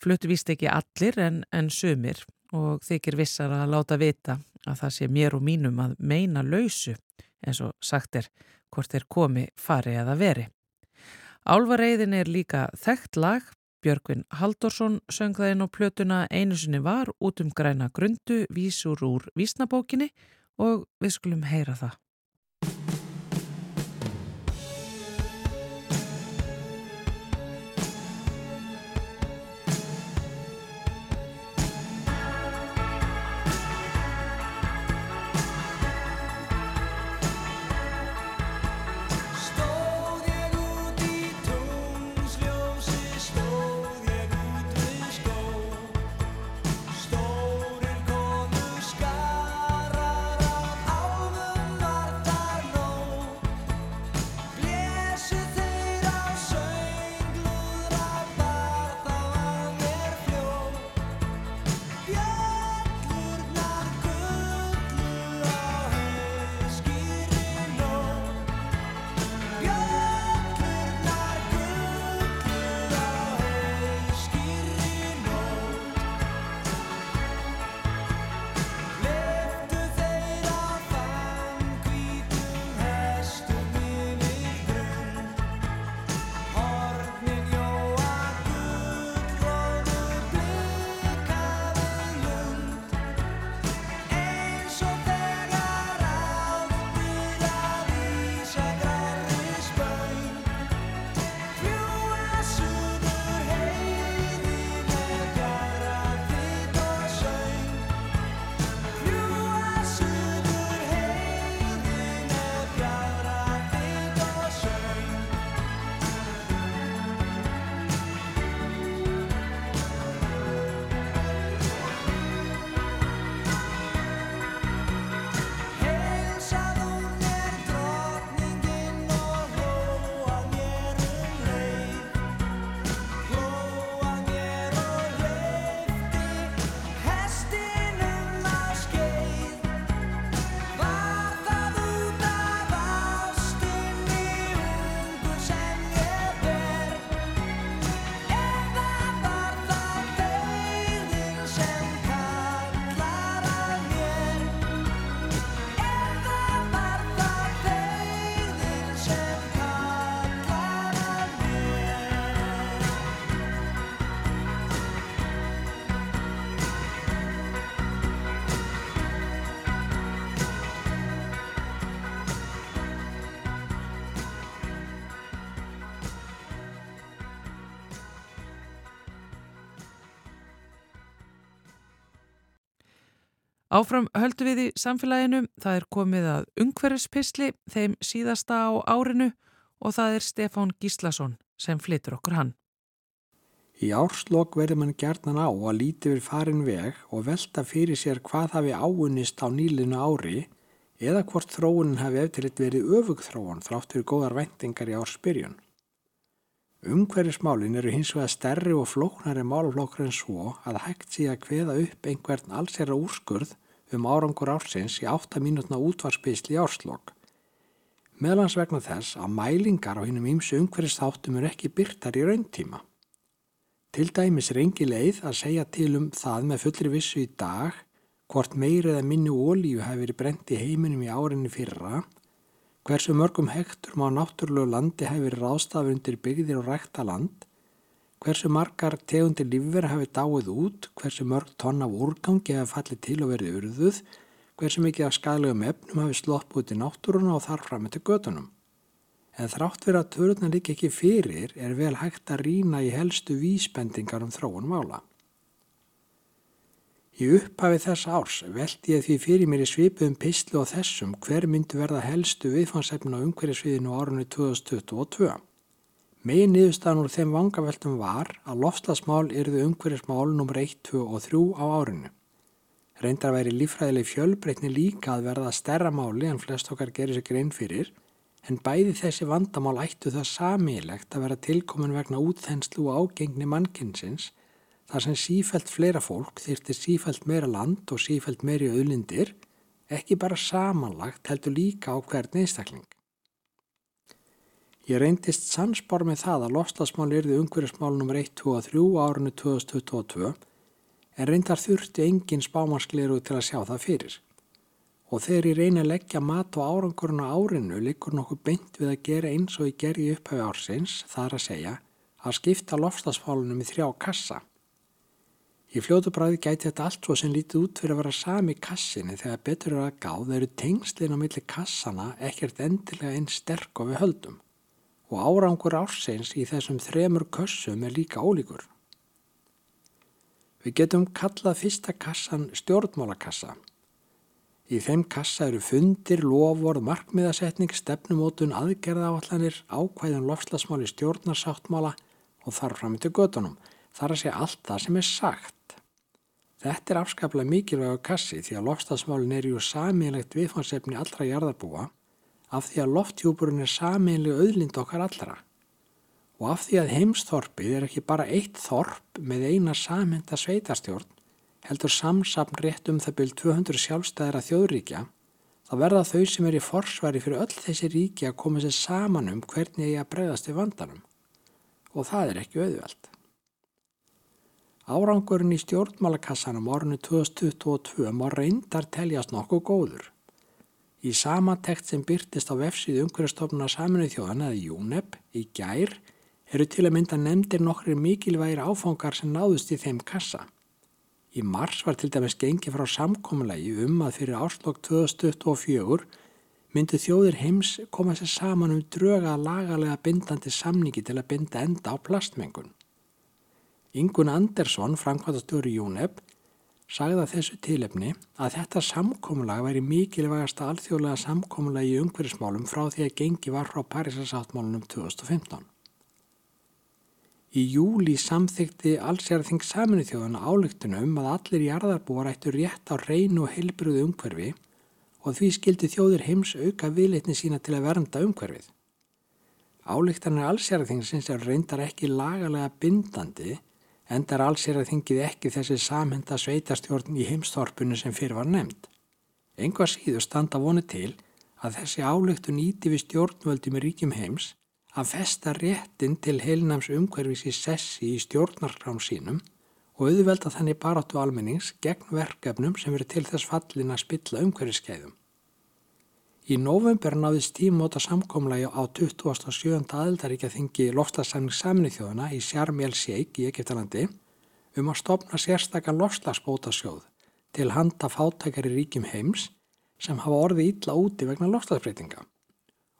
fluttu vist ekki allir en, en sumir og þykir vissar að láta vita að það sé mér og mínum að meina lausu eins og sagt er hvort er komi fari eða veri. Álvareiðin er líka þekkt lag, Björgvin Haldorsson söng það inn á plötuna einu sinni var út um græna grundu vísur úr vísnabókinni og við skulum heyra það. Áfram höldu við í samfélaginu, það er komið að ungverðspistli þeim síðasta á árinu og það er Stefán Gíslason sem flytur okkur hann. Í árslokk verður mann gerðnan á að líti við farin veg og velta fyrir sér hvað hafi áunist á nýlinu ári eða hvort þróunin hafi eftirleitt verið öfugþróun þrátt fyrir góðar vendingar í ársbyrjun. Umhverfismálin eru hins vegar stærri og flóknari málflokkur en svo að hægt sé að hveða upp einhvern allsera úrskurð um árangur ársins í 8 mínútna útvarspisli árslokk. Meðlans vegna þess að mælingar á hinnum ímsu umhverfistáttum eru ekki byrtar í rauntíma. Til dæmis er engi leið að segja til um það með fullri vissu í dag hvort meiri eða minni ólíu hafi verið brent í heiminum í árinni fyrra, hversu mörgum hektur má náttúrulegu landi hafi verið ráðstafur undir byggðir og rækta land, hversu margar tegundir lífver hafi dáið út, hversu mörg tonn af úrgangi hafi fallið til og verið urðuð, hversu mikið af skælegum efnum hafi slopp út í náttúruna og þar fram eftir gödunum. En þrátt verið að töruna líka ekki fyrir er vel hægt að rína í helstu vísbendingar um þróun mála. Í upphafi þess árs veldi ég því fyrir mér í svipuðum pistlu og þessum hver myndi verða helstu viðfansefnin á umhverjusviðinu árunni 2022. Megin niðurstaðan úr þeim vangaveltum var að lofslagsmál eruðu umhverjusmál nr. 1, 2 og 3 á árinu. Reyndar væri lífræðileg fjölbreytni líka að verða stærra máli en flest okkar gerir sig grein fyrir en bæði þessi vandamál ættu það samílegt að vera tilkomin vegna útþenslu og ágengni mannkynsins þar sem sífælt fleira fólk þyrti sífælt meira land og sífælt meiri auðlindir, ekki bara samanlagt heldur líka á hvern einstakling. Ég reyndist sannspár með það að lofslagsmál erði umhverjasmál nr. 1, 2 og 3 árunni 2022 en reyndar þurfti engin spámanskleru til að sjá það fyrir. Og þegar ég reyni að leggja mat og árangurinn á árinu likur nokkuð beint við að gera eins og ég gerði upphafi ársins, þar að segja, að skipta lofslagsmálunum í þrjá kassa. Í fljótu bræði gæti þetta allt svo sem lítið út fyrir að vera sami kassinni þegar betur eru að gáð eru tengslinn á milli kassana ekkert endilega einn sterk og við höldum og árangur ársins í þessum þremur kössum er líka ólíkur. Við getum kallað fyrsta kassan stjórnmálakassa. Í þeim kassa eru fundir, lofvorð, markmiðasetning, stefnumótun, aðgerðaáallanir, ákvæðin lofslagsmáli stjórnarsáttmála og þarf fram til gödunum. Þar að segja allt það sem er sagt. Þetta er afskaplega mikilvæg á kassi því að lofstafsmálin er ju samílegt viðfansefni allra jarðarbúa af því að lofthjúburinn er samíli auðlind okkar allra og af því að heimsþorpið er ekki bara eitt þorp með eina samhenda sveitarstjórn heldur samsapn rétt um það byrj 200 sjálfstæðra þjóðríkja þá verða þau sem er í forsvari fyrir öll þessi ríki að koma sér saman um hvernig ég að bregðast í vandanum og það er ekki auðvelt. Árangurinn í stjórnmálakassanum ornu 2022 má reyndar teljast nokkuð góður. Í sama tekt sem byrtist á vefsíðu umhverjastofnuna saminuð þjóðan eða UNEP í gær eru til að mynda nefndir nokkri mikilvægir áfangar sem náðust í þeim kassa. Í mars var til dæmis gengið frá samkominlegi um að fyrir áslokk 2024 myndi þjóðir heims koma sér saman um dröga lagalega bindandi samningi til að binda enda á plastmengun. Ingun Andersson, framkvæmastjóri Júneb, sagði að þessu tilefni að þetta samkómulag væri mikilvægasta alþjóðlega samkómulag í umhverfismálum frá því að gengi var frá Parísasáttmálunum 2015. Í júli samþykti allsjárþing saminu þjóðana álygtunum að allir jarðarbúar ættu rétt á reynu og heilbriðu umhverfi og því skildi þjóður heims auka viðleitni sína til að vernda umhverfið. Álygtanir allsjárþingsins er reyndar ekki lagalega bindandi endar alls er að þingið ekki þessi samhenda sveitastjórn í heimstorpunu sem fyrir var nefnd. Enga síðu standa vonu til að þessi álöktu nýti við stjórnvöldi með ríkjum heims að festa réttin til heilnams umhverfis í sessi í stjórnarkrám sínum og auðvelda þannig baráttu almennings gegn verkefnum sem verið til þess fallin að spilla umhverfiskeiðum. Í november náðist tímóta samkomlagi á 27. aðeldaríkja þingi lofslagssamning saminu þjóðuna í Sjarm El Sheikh í Egiptalandi um að stopna sérstakann lofslagsbótasjóð til handa fátækari ríkjum heims sem hafa orði ítla úti vegna lofslagsbreytinga.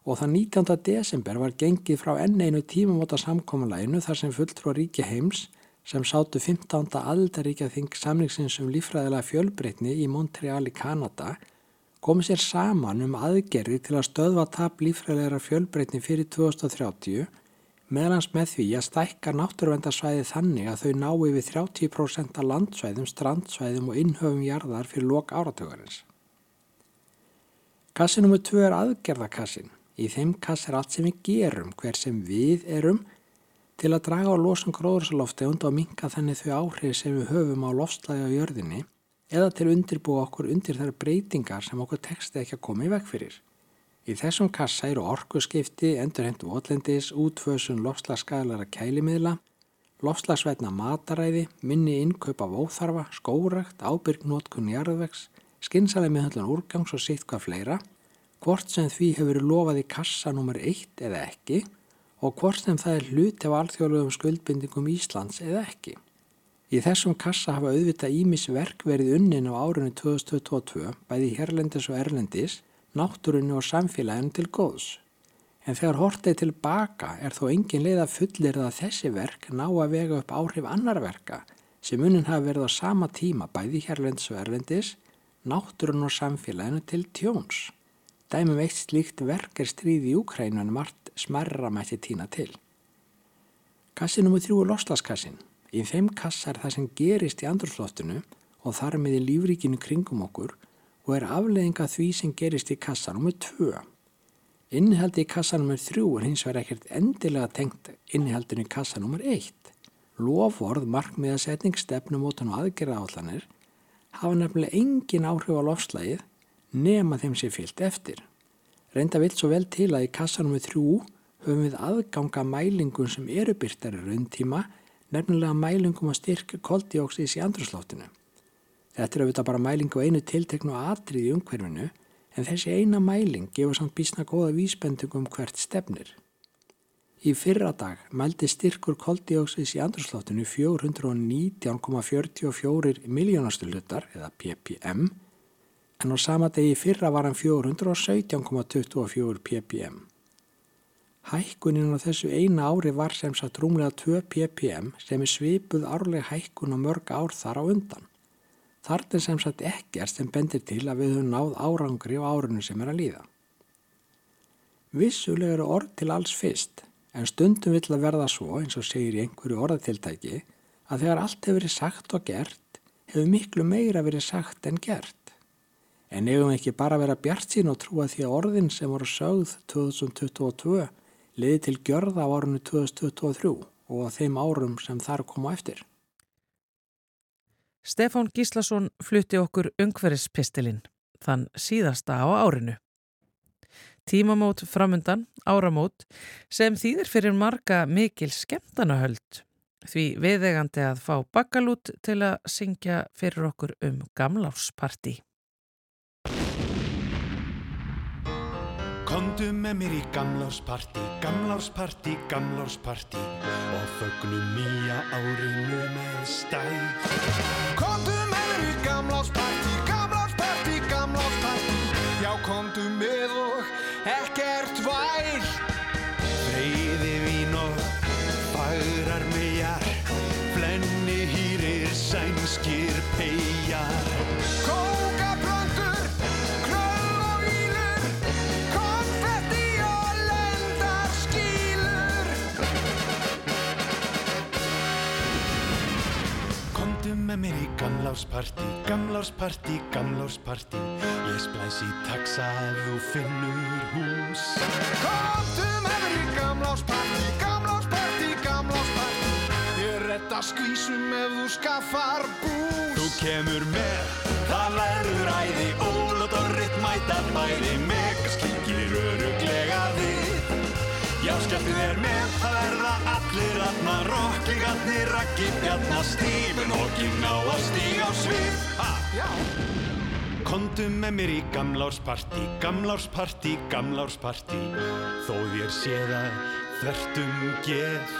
Og það 19. desember var gengið frá enn einu tímamóta samkomlæginu þar sem fulltrú ríkja heims sem sátu 15. aðeldaríkja þing samningsins um lífræðilega fjölbreytni í Montreal í Kanada komið sér saman um aðgerði til að stöðva tap lífræðilegra fjölbreytni fyrir 2030 meðlans með því að stækka náttúruvendarsvæði þannig að þau nái við 30% af landsvæðum, strandsvæðum og innhöfum jarðar fyrir lok áratögarins. Kassi nr. 2 er aðgerðakassin. Í þeim kass er allt sem við gerum, hver sem við erum, til að draga á losun gróðursalofti und og minka þannig þau áhrif sem við höfum á lofslægi á jörðinni eða til undirbúa okkur undir þær breytingar sem okkur texti ekki að koma í veg fyrir. Í þessum kassa eru orkuskipti, endurhendu votlendis, útfösun lofslagsskæðlara kælimiðla, lofslagsveitna mataræði, minni innkaup af óþarfa, skórakt, ábyrgnótkun jarðvegs, skinsaleg meðhallan úrgangs og sitt hvað fleira, hvort sem því hefur verið lofað í kassa nr. 1 eða ekki og hvort sem það er hluti af alþjóðlegum skuldbindingum Íslands eða ekki. Í þessum kassa hafa auðvitað ímis verk verið unnin á árunni 2022, bæði hérlendis og erlendis, náttúrunni og samfélaginu til góðs. En þegar hortið tilbaka er þó engin leið að fullir að þessi verk ná að vega upp áhrif annar verka sem unin hafi verið á sama tíma bæði hérlendis og erlendis, náttúrun og samfélaginu til tjóns. Dæmum eitt slíkt verk er stríði í Úkrænu en margt smerra mætti tína til. Kassi nr. 3 er loslaskassin. Í þeim kassa er það sem gerist í andurslóttinu og þar með í lífríkinu kringum okkur og er afleðinga því sem gerist í kassa nr. 2. Innihaldi í kassa nr. 3 er hins vegar ekkert endilega tengt innihaldinu í kassa nr. 1. Lofvorð, markmiðasetning, stefnumótan og aðgerra állanir hafa nefnilega engin áhrif á lofslægið nema þeim sé fyllt eftir. Reynda vilt svo vel til að í kassanum við þrjú höfum við aðganga mælingum sem eru byrtar í rauntíma, nefnilega mælingum að styrka koldioxís í andrusloftinu. Þetta er auðvitað bara mælingu einu tilteknu atrið í umhverfinu, en þessi eina mæling gefur samt bísna góða vísbendingum hvert stefnir. Í fyrra dag mældi styrkur koldioxís í andrusloftinu 419,44 miljónastu hlutar eða ppm en á sama degi fyrra var hann 417,24 ppm. Hækkunin á þessu eina ári var sem sagt rúmlega 2 ppm sem er svipuð árleg hækkun á mörg ár þar á undan. Þart er sem sagt ekkert sem bendir til að við höfum náð árangri á árunum sem er að líða. Vissulega eru orð til alls fyrst en stundum vill að verða svo, eins og segir í einhverju orðatiltæki, að þegar allt hefur verið sagt og gert, hefur miklu meira verið sagt en gert. En við ekki bara vera bjart sín og trúa því að orðin sem voru sögð 2022 liði til gjörða á árunni 2023 og á þeim árum sem þar koma eftir. Stefán Gíslason flutti okkur ungverðispistilinn, þann síðasta á árinu tímamót framundan, áramót, sem þýðir fyrir marga mikil skemmtanahöld. Því viðegandi að fá bakkalút til að syngja fyrir okkur um gamlársparti. Kondu með mér í gamlársparti, gamlársparti, gamlársparti og fögnum nýja árinu með stæð. Kondu með mér í gamlársparti, gamlársparti, gamlársparti, gamlársparti Ég splæs í taxa ef þú finnur hús. Komdu með mér í gamlársparti, gamlársparti, gamlársparti Ég retta skvísum ef þú skaffar bús. Þú kemur með, það verður æði Ólot og ritt mætar bæði. Megaskíkir öruglega við. Já, skemmtið er með, það verða allir aðna Rokklingarnir, rakki, bjarnar, stífun Hókin á að stíga á svið. Ha, já. Kondu með mér í gamlársparti, gamlársparti, gamlársparti Þó þér séð að þvertum geð.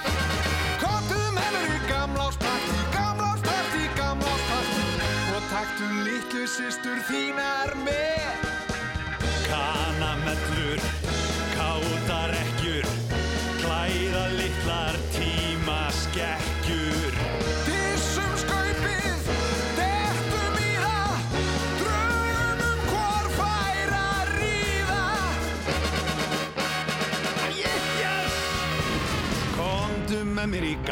Kondu með mér í gamlársparti, gamlársparti, gamlársparti Og taktu litlu sýstur þínar með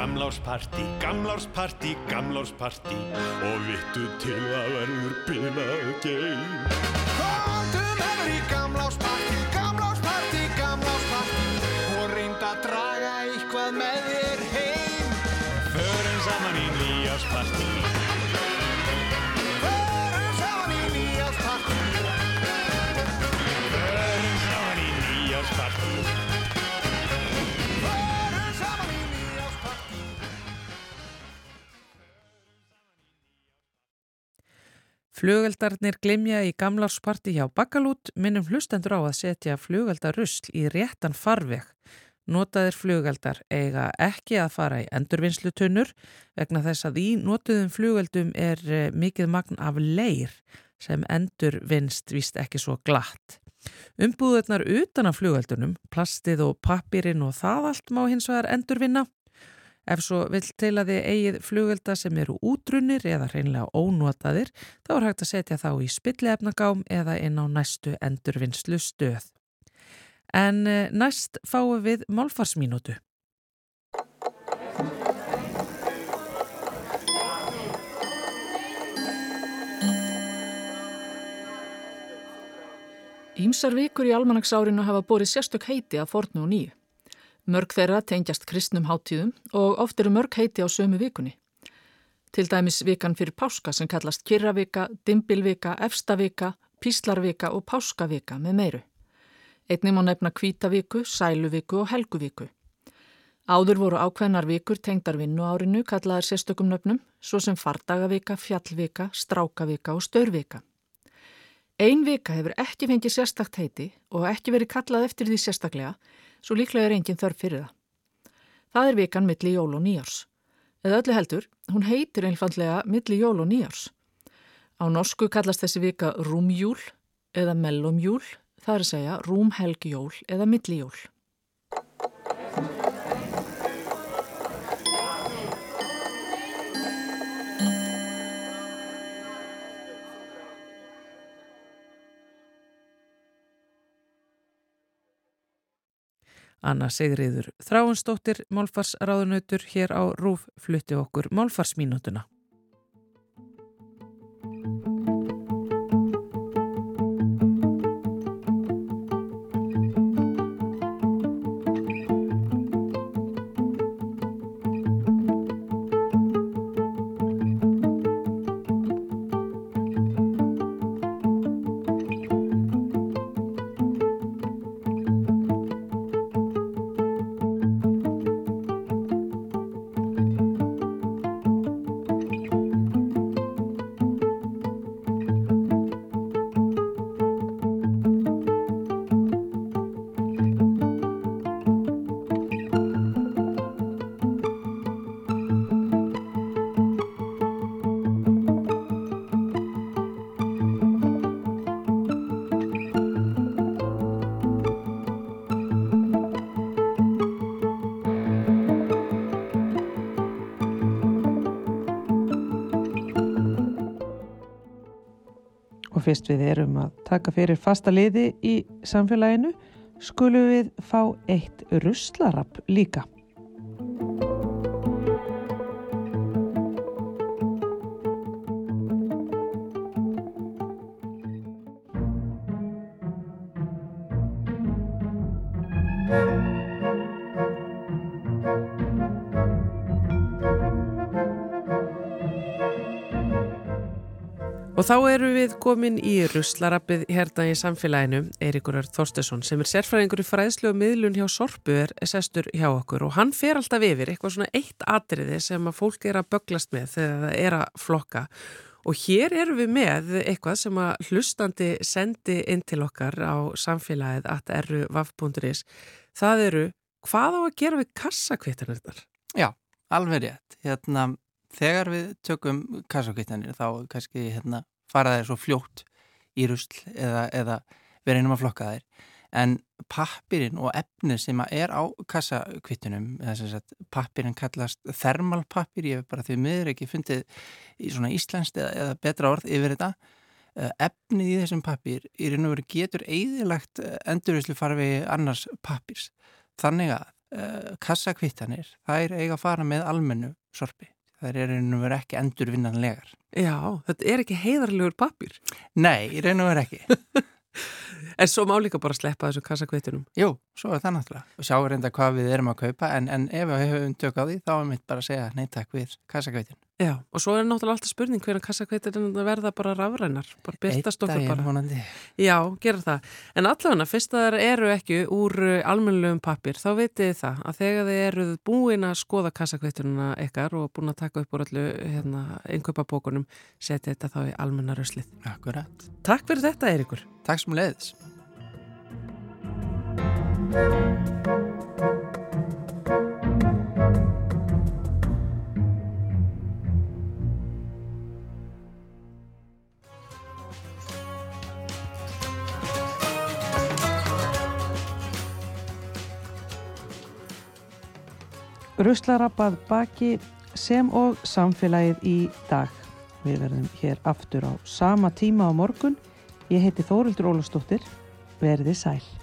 gamlársparti, gamlársparti, gamlársparti Og vittu til að verður bilað geim. Með mér í gamlársparti, Flugeldarnir glimja í gamlársparti hjá Bakalút minnum hlustendur á að setja flugeldarusl í réttan farveg. Notaðir flugeldar eiga ekki að fara í endurvinnslutunnur vegna þess að í notuðum flugeldum er eh, mikið magn af leir sem endurvinnst vist ekki svo glatt. Umbúðurnar utan af flugeldunum, plastið og pappirinn og það allt má hins vegar endurvinna Ef svo vill til að þið eigið flugvelda sem eru útrunnir eða hreinlega ónotaðir, þá er hægt að setja þá í spillefnagám eða inn á næstu endurvinnslu stöð. En eh, næst fáum við málfarsmínútu. Ímsar vikur í almanagsárinu hafa borið sérstök heiti að fornu og nýju. Mörg þeirra tengjast kristnum háttíðum og oft eru mörg heiti á sömu vikunni. Til dæmis vikan fyrir páska sem kallast kirravika, dimbilvika, efstavika, píslarvika og páskavika með meiru. Einnig má nefna kvítaviku, sæluviku og helguviku. Áður voru ákveðnar vikur tengdar vinnu árinu kallaðar sérstökum nöfnum, svo sem fardagavika, fjallvika, strákavika og störvika. Ein vika hefur ekki fengið sérstakt heiti og ekki verið kallað eftir því sérstaklega, svo líklega er engin þörf fyrir það. Það er vikan milli jól og nýjárs. Eða öllu heldur, hún heitir einfallega milli jól og nýjárs. Á norsku kallast þessi vika rúmjúl eða mellumjúl, það er að segja rúmhelgjól eða millijól. Anna Sigriður Þráinsdóttir Málfarsráðunautur hér á Rúf flutti okkur Málfarsmínutuna. Fyrst við erum að taka fyrir fasta liði í samfélaginu skulum við fá eitt russlarapp líka. Og þá eru við komin í russlarappið hérna í samfélaginu, Eirikur Þorstesson sem er sérfræðingur í fræðslu og miðlun hjá Sorpu er sestur hjá okkur og hann fer alltaf yfir eitthvað svona eitt atriði sem að fólk er að böglast með þegar það er að flokka og hér eru við með eitthvað sem að hlustandi sendi inn til okkar á samfélagið at eruvaf.is það eru hvað á að gera við kassakvittanirnar? Já, alveg rétt. Hérna, þegar við tökum kassakvittanir þá kannski hérna, fara þeir svo fljótt í rusl eða, eða við reynum að flokka þeir. En pappirinn og efni sem er á kassakvittunum, pappirinn kallast thermalpappir, ég hef bara því miður ekki fundið í svona íslenskt eða, eða betra orð yfir þetta. Efnið í þessum pappir í raun og veru getur eigðilagt endurvislu farfi annars pappirs. Þannig að uh, kassakvittanir, er eiga að fara með almennu sorpi. Það er og veru ekki endurvinnanlegar. Já, þetta er ekki heiðarlegur pappir. Nei, í raun og veru ekki. <laughs> En svo má líka bara sleppa þessu kassakveitunum. Jú, svo er það náttúrulega. Og sjá reynda hvað við erum að kaupa, en, en ef við hefum tök á því, þá er mitt bara að segja neittak við kassakveitun. Já, og svo er náttúrulega alltaf spurning hvernig kassakveitunum verða bara rafrænar, bara byrtast okkur bara. Vonandi. Já, gera það. En allavega, fyrst að það eru ekki úr almennilegum pappir, þá vitið það að þegar þið eruð búin að skoða kassakveitununa ykkar og búin að taka upp úr allu hérna, einköpabókunum, setja þetta þá í almennaröslið. Akkurat. Takk fyrir þetta, Eirikur. Takk sem leiðis. Ruslarabað baki sem og samfélagið í dag. Við verðum hér aftur á sama tíma á morgun. Ég heiti Þórildur Ólastóttir. Verði sæl.